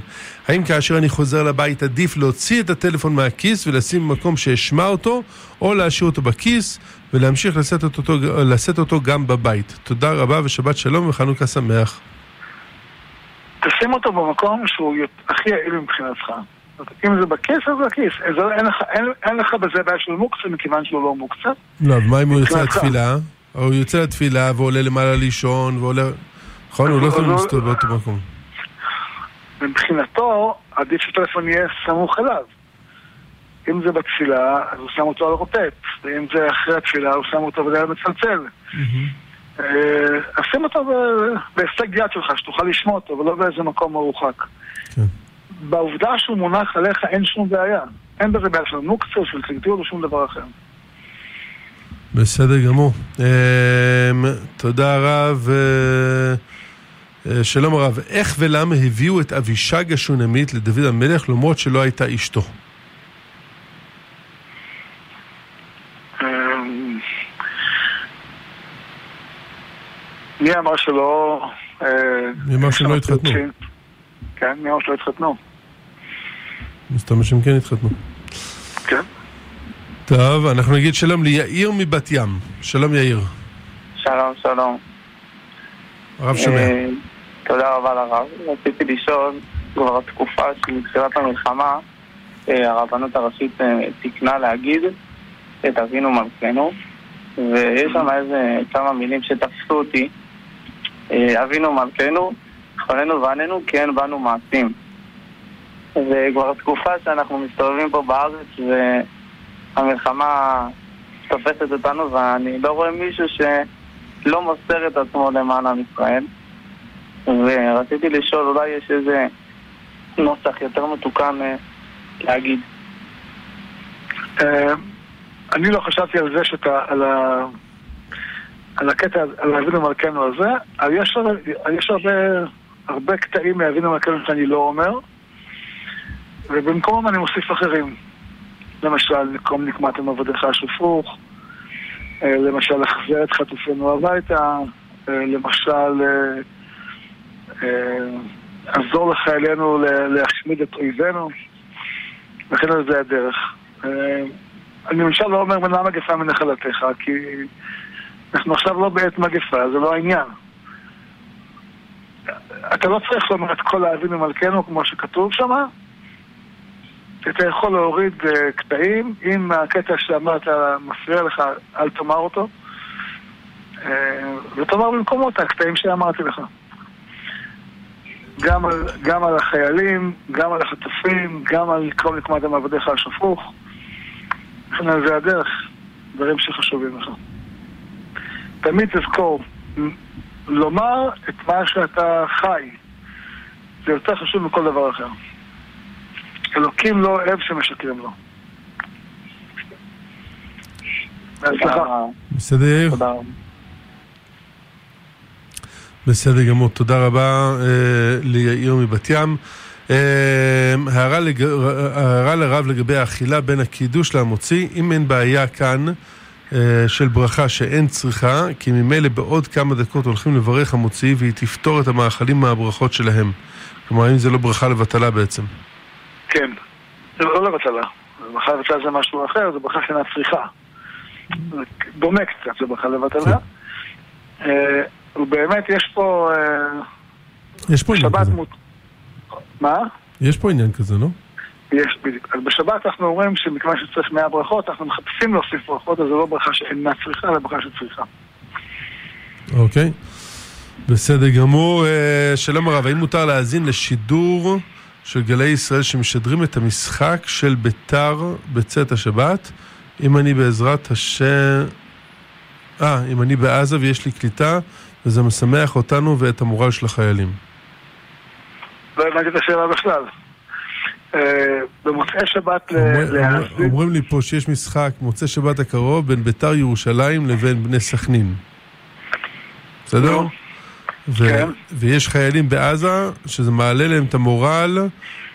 האם כאשר אני חוזר לבית עדיף להוציא את הטלפון מהכיס ולשים במקום שאשמע אותו, או להשאיר אותו בכיס ולהמשיך לשאת אותו, לשאת אותו גם בבית? תודה רבה ושבת שלום וחנוכה שמח. תשים אותו במקום שהוא הכי יעיל מבחינתך. אם זה בכיס, אז בכיס. אין אין, אין לך בזה בעיה של מוקצה, מכיוון שהוא לא מוקצה. לא, מה אם הוא יוצא מבחינתך. הוא יוצא לתפילה ועולה למעלה לישון ועולה... נכון? הוא לא יכול הוא- להסתובב באותו מקום. מבחינתו, עדיף שהטלפון יהיה סמוך אליו. אם זה בתפילה, אז הוא שם אותו על רוטט, ואם זה אחרי התפילה, הוא שם אותו בדלת מצלצל. אה, אז שים אותו בהישג יד שלך, שתוכל לשמוע אותו, ולא באיזה מקום מרוחק. כן. בעובדה שהוא מונח עליך אין שום בעיה. אין בזה בעיה של נוקצה, של צנטיות או שום דבר אחר. בסדר גמור. אמ, תודה רב. אה, אה, שלום הרב, איך ולמה הביאו את אבישג השונמית לדוד המלך למרות שלא הייתה אשתו? אמ, מי אמר שלא... אה, מי אמר שהם לא התחתנו? כן, מי אמר שלא התחתנו? מסתבר שהם כן התחתנו. כן. טוב, אנחנו נגיד שלום ליאיר מבת ים. שלום יאיר. שלום, שלום. הרב שומע. אה, תודה רבה לרב. רציתי לשאול, כבר תקופה שמתחילת המלחמה, אה, הרבנות הראשית אה, תיקנה להגיד את אבינו מלכנו, ויש שם איזה כמה מילים שתפסו אותי. אבינו מלכנו, חוננו ועננו כי אין בנו מעשים. וכבר תקופה שאנחנו מסתובבים פה בארץ והמלחמה תופסת אותנו ואני לא רואה מישהו שלא מוסר את עצמו למען עם ישראל. ורציתי לשאול, אולי יש איזה נוסח יותר מתוקן אה, להגיד. אה, אני לא חשבתי על זה שאתה, על ה... על הקטע, על אבינו מלכנו הזה, אבל יש, יש הרבה, הרבה קטעים מאבינו מלכנו שאני לא אומר, ובמקומם אני מוסיף אחרים. למשל, נקום נקמתם עבדיך השפוך, אה, למשל, החזר את חטופינו הביתה, אה, למשל, אה, עזור לחיילינו להשמיד את אויבינו, וכן על זה הדרך. אני למשל לא אומר מנע מגפה מנחלתך, כי אנחנו עכשיו לא בעת מגפה, זה לא העניין. אתה לא צריך לומר את כל האבים ממלכנו כמו שכתוב שם. אתה יכול להוריד uh, קטעים, אם הקטע שאמרת מפריע לך, אל תאמר אותו. Uh, ותאמר במקומו את הקטעים שאמרתי לך. גם על, גם על החיילים, גם על החטופים, גם על כל נקמת עבדיך השפוך. לכן זה הדרך, דברים שחשובים לך. תמיד תזכור, לומר את מה שאתה חי, זה יותר חשוב מכל דבר אחר. אלוקים לא אוהב שמשקרים לו. בהצלחה. בסדר יאיר? תודה רבה. בסדר גמור, תודה רבה אה, ליאיר מבת ים. אה, הערה, לג... הערה לרב לגבי האכילה בין הקידוש למוציא, אם אין בעיה כאן אה, של ברכה שאין צריכה, כי ממילא בעוד כמה דקות הולכים לברך המוציא והיא תפתור את המאכלים מהברכות שלהם. כלומר, אם זה לא ברכה לבטלה בעצם. כן. זה לא לבטלה. ברכה לבטלה זה משהו אחר, זה ברכה שאינה צריכה. דומה קצת לברכה לבטלה. אה, ובאמת יש פה... אה, יש פה עניין כזה. מות... מה? יש פה עניין כזה, לא? יש בדיוק. אז בשבת אנחנו אומרים שמכיוון שצריך 100 ברכות, אנחנו מחפשים להוסיף ברכות, אז זה לא ברכה שאינה צריכה, אלא ברכה שצריכה. אוקיי. בסדר גמור. אה, שלום הרב, האם מותר להאזין לשידור של גלי ישראל שמשדרים את המשחק של ביתר בצאת השבת? אם אני בעזרת השם... אה, אם אני בעזה ויש לי קליטה, וזה משמח אותנו ואת המורל של החיילים. לא הבנתי את השאלה בכלל. אה, במוצאי שבת להאזין... אומרים לי פה שיש משחק מוצאי שבת הקרוב בין ביתר ירושלים לבין בני סכנין. בסדר? ו- כן. ויש חיילים בעזה שזה מעלה להם את המורל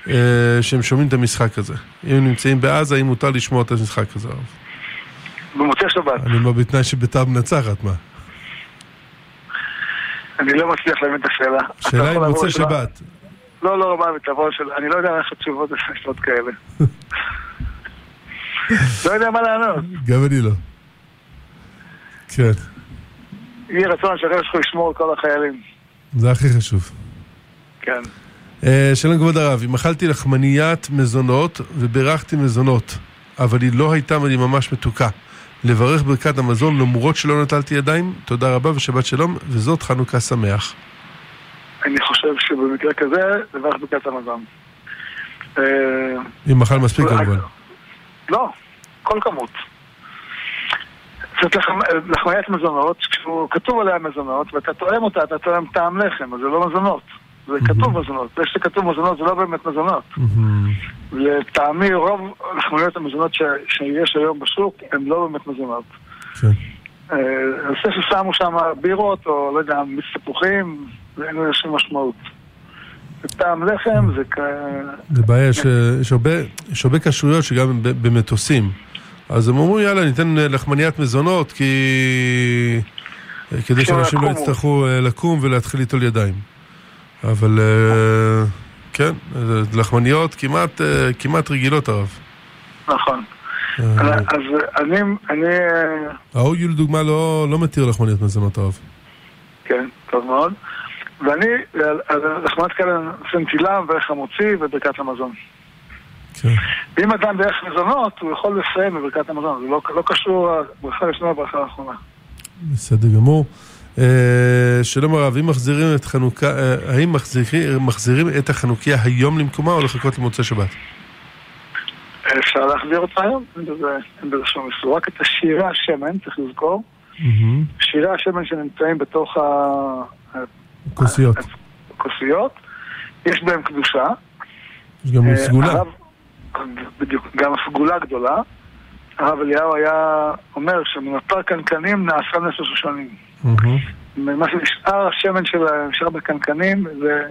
אה, שהם שומעים את המשחק הזה. אם הם נמצאים בעזה, האם מותר לשמוע את המשחק הזה? במוצאי שבת. אני אומר בתנאי שביתר מנצחת, מה? אני לא מצליח להבין את השאלה. שאלה יכול אם לעבור מוצאי לשאלה? שבת. לא, לא, מה, תבוא של... אני לא יודע איך התשובות לשאלות כאלה. לא יודע מה לענות. גם אני לא. כן, יהי רצון שהחבר'ה שלך ישמור על כל החיילים. זה הכי חשוב. כן. אה, שלום כבוד הרב, אם אכלתי לחמניית מזונות ובירכתי מזונות, אבל היא לא הייתה היא ממש מתוקה, לברך ברכת המזון למרות שלא נטלתי ידיים. תודה רבה ושבת שלום, וזאת חנוכה שמח. אני חושב שבמקרה כזה, לברך ברכת המזון. אה, אם אכל מספיק כמובן. לא, כל כמות. זאת לחמיית מזונות, כשהוא כתוב עליה מזונות, ואתה תואם אותה, אתה תואם טעם לחם, אז זה לא מזונות. זה כתוב מזונות. זה שכתוב מזונות זה לא באמת מזונות. לטעמי רוב לחמניות המזונות שיש היום בשוק הן לא באמת מזונות. כן. אה, אני חושב ששמו שם בירות או לא יודע, מיץ תפוחים, ואין לזה שום משמעות. טעם לחם זה כ... זה בעיה, יש הרבה כשרויות שגם במטוסים. אז הם אומרים, יאללה, ניתן לחמניית מזונות, כי... כדי שאנשים לא יצטרכו אה, לקום ולהתחיל ליטול ידיים. אבל אה, כן, לחמניות כמעט, אה, כמעט רגילות הרב. נכון. אז אני... אני... ההוגי לדוגמה לא, לא מתיר לחמניות מזונות הרב. כן, טוב מאוד. ואני, לחמניות כאלה עושים תפילה ואיך המוציא וברכת המזון. כן. אם אדם דרך מזונות, הוא יכול לסיים בברכת המזון, זה לא, לא קשור, ברכה ראשונה וברכה האחרונה. בסדר גמור. אה, שלום הרב, אם מחזירים את חנוכה, אה, האם מחזירים, מחזירים את החנוכיה היום למקומה או לחכות למוצאי שבת? אפשר להחזיר אותה היום, אין בזה שום איסור. רק את השירי השמן, צריך לזכור. שירי השמן שנמצאים בתוך הכוסיות. הכוסיות, יש בהם קדושה. יש גם אה, סגולה. בדיוק, גם סגולה גדולה. הרב אליהו היה אומר שמנותר קנקנים נעשה נס השושנים. מה שנשאר, השמן שנשאר בקנקנים זה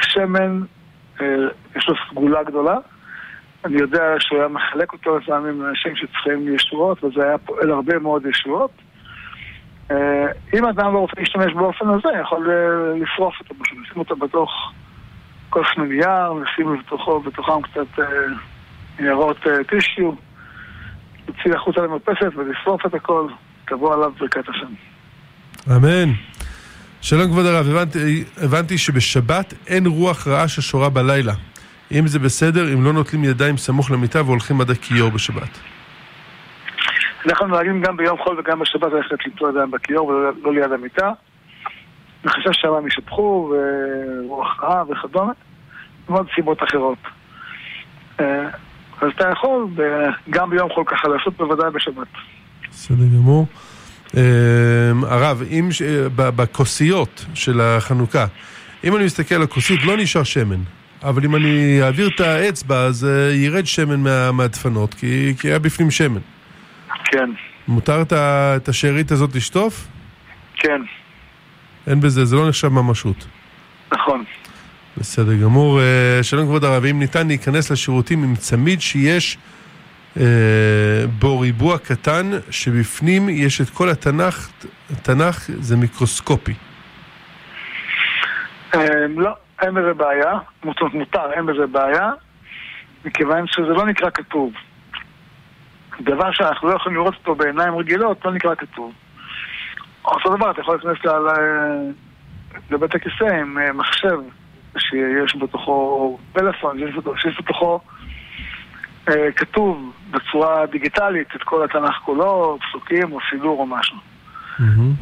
שמן, אה, יש לו סגולה גדולה. אני יודע שהוא היה מחלק אותו לפעמים לאנשים שצריכים ישועות, וזה היה פועל הרבה מאוד ישועות. אה, אם אדם לא רוצה להשתמש באופן הזה, יכול אה, לשרוף אותו, לשים אותו בתוך כוס מנייר, לשים בתוכו, בתוכם קצת ניירות טישיו, להוציא החוצה למרפסת ולשרוף את הכל, תבוא עליו ברכת השם. אמן. שלום כבוד הרב, הבנתי, הבנתי שבשבת אין רוח רעה ששורה בלילה. אם זה בסדר, אם לא נוטלים ידיים סמוך למיטה והולכים עד הכיור בשבת. אנחנו נוהגים גם ביום חול וגם בשבת ללכת למצוא ידיים בכיור ולא ליד המיטה. מחשש שהמים ישפכו ורוח רעה וכדומה, ועוד סיבות אחרות. אה, אז אתה יכול גם ביום חול ככה לעשות בוודאי בשבת. בסדר גמור. אמ, הרב, אם, בכוסיות של החנוכה, אם אני מסתכל על הכוסית, לא נשאר שמן. אבל אם אני אעביר את האצבע, אז אה, ירד שמן מה, מהדפנות, כי, כי היה בפנים שמן. כן. מותר את השארית הזאת לשטוף? כן. אין בזה, זה לא נחשב ממשות. נכון. בסדר גמור. אה, שלום כבוד הרב, אם ניתן להיכנס לשירותים עם צמיד שיש אה, בו ריבוע קטן, שבפנים יש את כל התנ"ך, התנ"ך זה מיקרוסקופי. אה, לא, אין בזה בעיה, מותר, אין בזה בעיה, מכיוון שזה לא נקרא כתוב. דבר שאנחנו לא יכולים לראות אותו בעיניים רגילות, לא נקרא כתוב. אותו דבר, אתה יכול להיכנס לבית הכיסא עם אה, מחשב שיש בתוכו פלאפון, שיש בתוכו אה, כתוב בצורה דיגיטלית את כל התנ"ך כולו, פסוקים או סידור או משהו.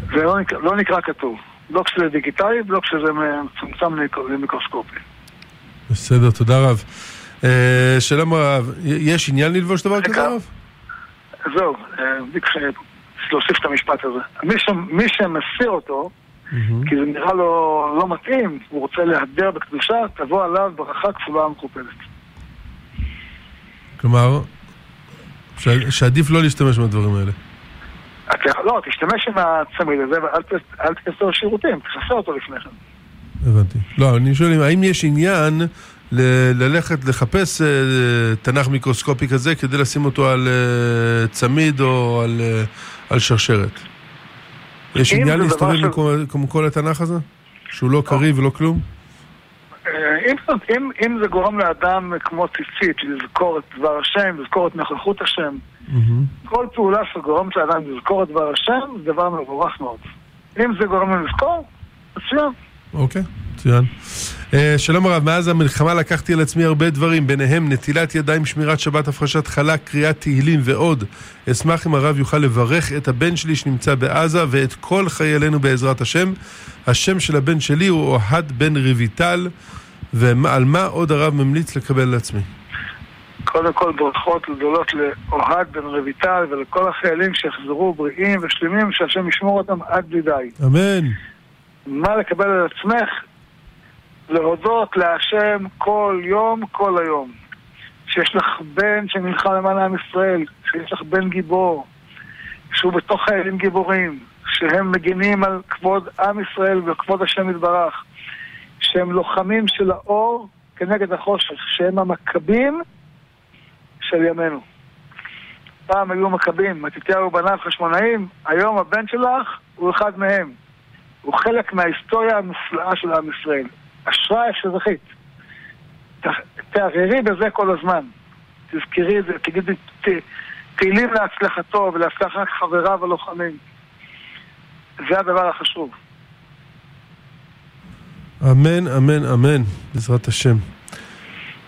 זה לא נקרא, לא נקרא כתוב. לא כשזה דיגיטלי ולא כשזה מצומצם למיקרוסקופי. בסדר, תודה רב. אה, שלום הרב, יש עניין ללבוש דבר כזה רב? זהו, להוסיף את המשפט הזה. מי שמסיר אותו, כי זה נראה לו לא מתאים, הוא רוצה להדר בקדושה, תבוא עליו ברכה כפולה ומכופלת. כלומר, שעדיף לא להשתמש בדברים האלה. לא, תשתמש עם הצמיד הזה ואל תכנסה לשירותים, תכנסה אותו לפני כן. הבנתי. לא, אני שואל, האם יש עניין ל- ללכת לחפש uh, תנ"ך מיקרוסקופי כזה כדי לשים אותו על uh, צמיד או על, uh, על שרשרת? יש עניין להסתובב כמו כל התנ"ך הזה? שהוא לא קריא ולא כלום? אם, אם, אם זה גורם לאדם כמו ציצית לזכור את דבר השם, לזכור את נוכחות השם, mm-hmm. כל פעולה שגורמת לאדם לזכור את דבר השם זה דבר מבורך מאוד. אם זה גורם לו לזכור, מצוין. אוקיי, מצוין. אה, שלום הרב, מאז המלחמה לקחתי על עצמי הרבה דברים, ביניהם נטילת ידיים, שמירת שבת, הפרשת חלה, קריאת תהילים ועוד. אשמח אם הרב יוכל לברך את הבן שלי שנמצא בעזה ואת כל חיילינו בעזרת השם. השם של הבן שלי הוא אוהד בן רויטל, ועל מה עוד הרב ממליץ לקבל על עצמי? קודם כל ברכות גדולות לאוהד בן רויטל ולכל החיילים שיחזרו בריאים ושלמים, שהשם ישמור אותם עד בלי די. אמן. מה לקבל על עצמך? להודות להשם כל יום, כל היום. שיש לך בן שנלחם למען עם ישראל, שיש לך בן גיבור, שהוא בתוך חיילים גיבורים, שהם מגינים על כבוד עם ישראל וכבוד השם יתברך, שהם לוחמים של האור כנגד החושך, שהם המכבים של ימינו. פעם היו מכבים, מתתיהו בניו חשמונאים, היום הבן שלך הוא אחד מהם. הוא חלק מההיסטוריה המופלאה של עם ישראל. אשרייך שזכית. תערערי בזה כל הזמן. תזכרי את זה, תגידי תהילים להצלחתו ולהצלחת חבריו הלוחמים. זה הדבר החשוב. אמן, אמן, אמן, בעזרת השם.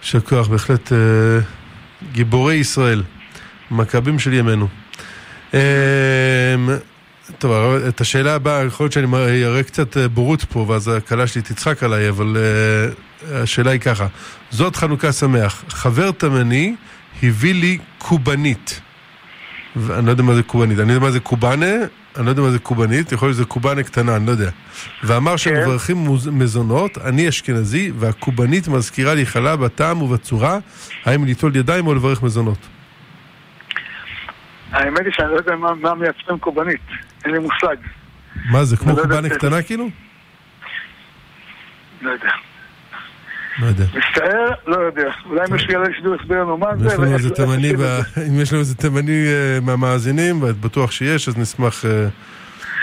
יישר כוח, בהחלט אה, גיבורי ישראל, מכבים של ימינו. אה, טוב, את השאלה הבאה, יכול להיות שאני אראה קצת אה, בורות פה, ואז הכלה שלי תצחק עליי, אבל uh, השאלה היא ככה: זאת חנוכה שמח. חבר תימני הביא לי קובנית. ואני לא יודע מה זה קובנית. אני יודע מה זה קובאנה, אני לא יודע מה זה קובנית, יכול להיות שזה קובאנה קטנה, אני לא יודע. ואמר כן. מברכים מזונות, אני אשכנזי, והקובנית מזכירה לי חלה בטעם ובצורה, האם ליטול ידיים או לברך מזונות. האמת היא שאני לא יודע מה, מה מייצרים קובנית, אין לי מושג. מה זה, כמו לא קובנה קטנה כאילו? לא יודע. לא יודע. מצטער, לא יודע. אולי אם יש לי ילד שידור יסביר לנו מה זה. אם יש לנו איזה תימני אה, מהמאזינים, ואת בטוח שיש, אז נשמח אה,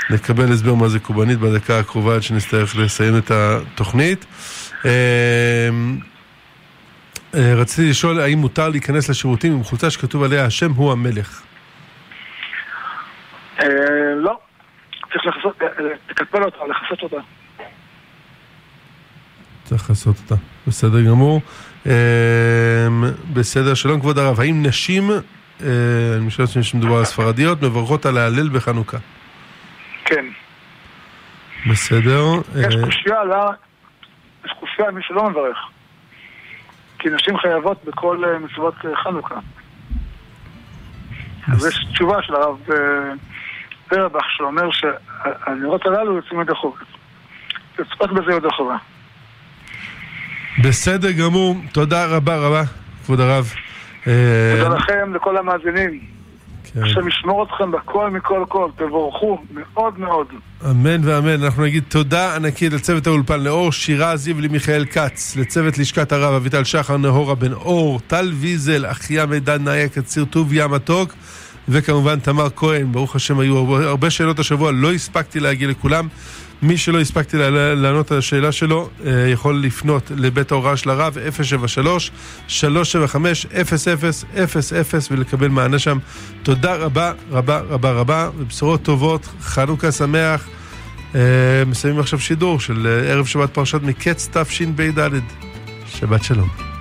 לקבל הסבר מה זה קובנית בדקה הקרובה עד שנצטרך לסיים את התוכנית. אה, רציתי לשאול האם מותר להיכנס לשירותים עם חולצה שכתוב עליה השם הוא המלך. אה, לא, צריך לחסות, אה, לקפל אותה, לכסות אותה. צריך לעשות אותה, בסדר גמור. אה, בסדר, שלום כבוד הרב, האם נשים, אני חושב שמדובר על ספרדיות, מברכות על ההלל בחנוכה? כן. בסדר. יש קושייה, יש קושייה מי שלא מברך. כי נשים חייבות בכל מצוות חנוכה. אז יש תשובה של הרב פרבך שאומר שהנרות הללו יוצאים ידי חובה. יוצאות בזה ידי חובה. בסדר גמור, תודה רבה רבה, כבוד הרב. תודה לכם, לכל המאזינים. כן. השם ישמור אתכם בכל מכל כל, תבורכו מאוד מאוד. אמן ואמן. אנחנו נגיד תודה ענקית לצוות האולפן, לאור שירה זיו למיכאל כץ, לצוות לשכת הרב אביטל שחר נהורה בן אור, טל ויזל, אחיה מידן נאיה קציר טוביה מתוק. וכמובן תמר כהן, ברוך השם היו הרבה, שאלות השבוע, לא הספקתי להגיע לכולם. מי שלא הספקתי לענות על השאלה שלו, אה, יכול לפנות לבית ההוראה של הרב 073-375-0000 ולקבל מענה שם. תודה רבה, רבה, רבה, רבה, ובשורות טובות, חנוכה שמח. אה, מסיימים עכשיו שידור של אה, ערב שבת פרשת מקץ תשפ"ד. שבת שלום.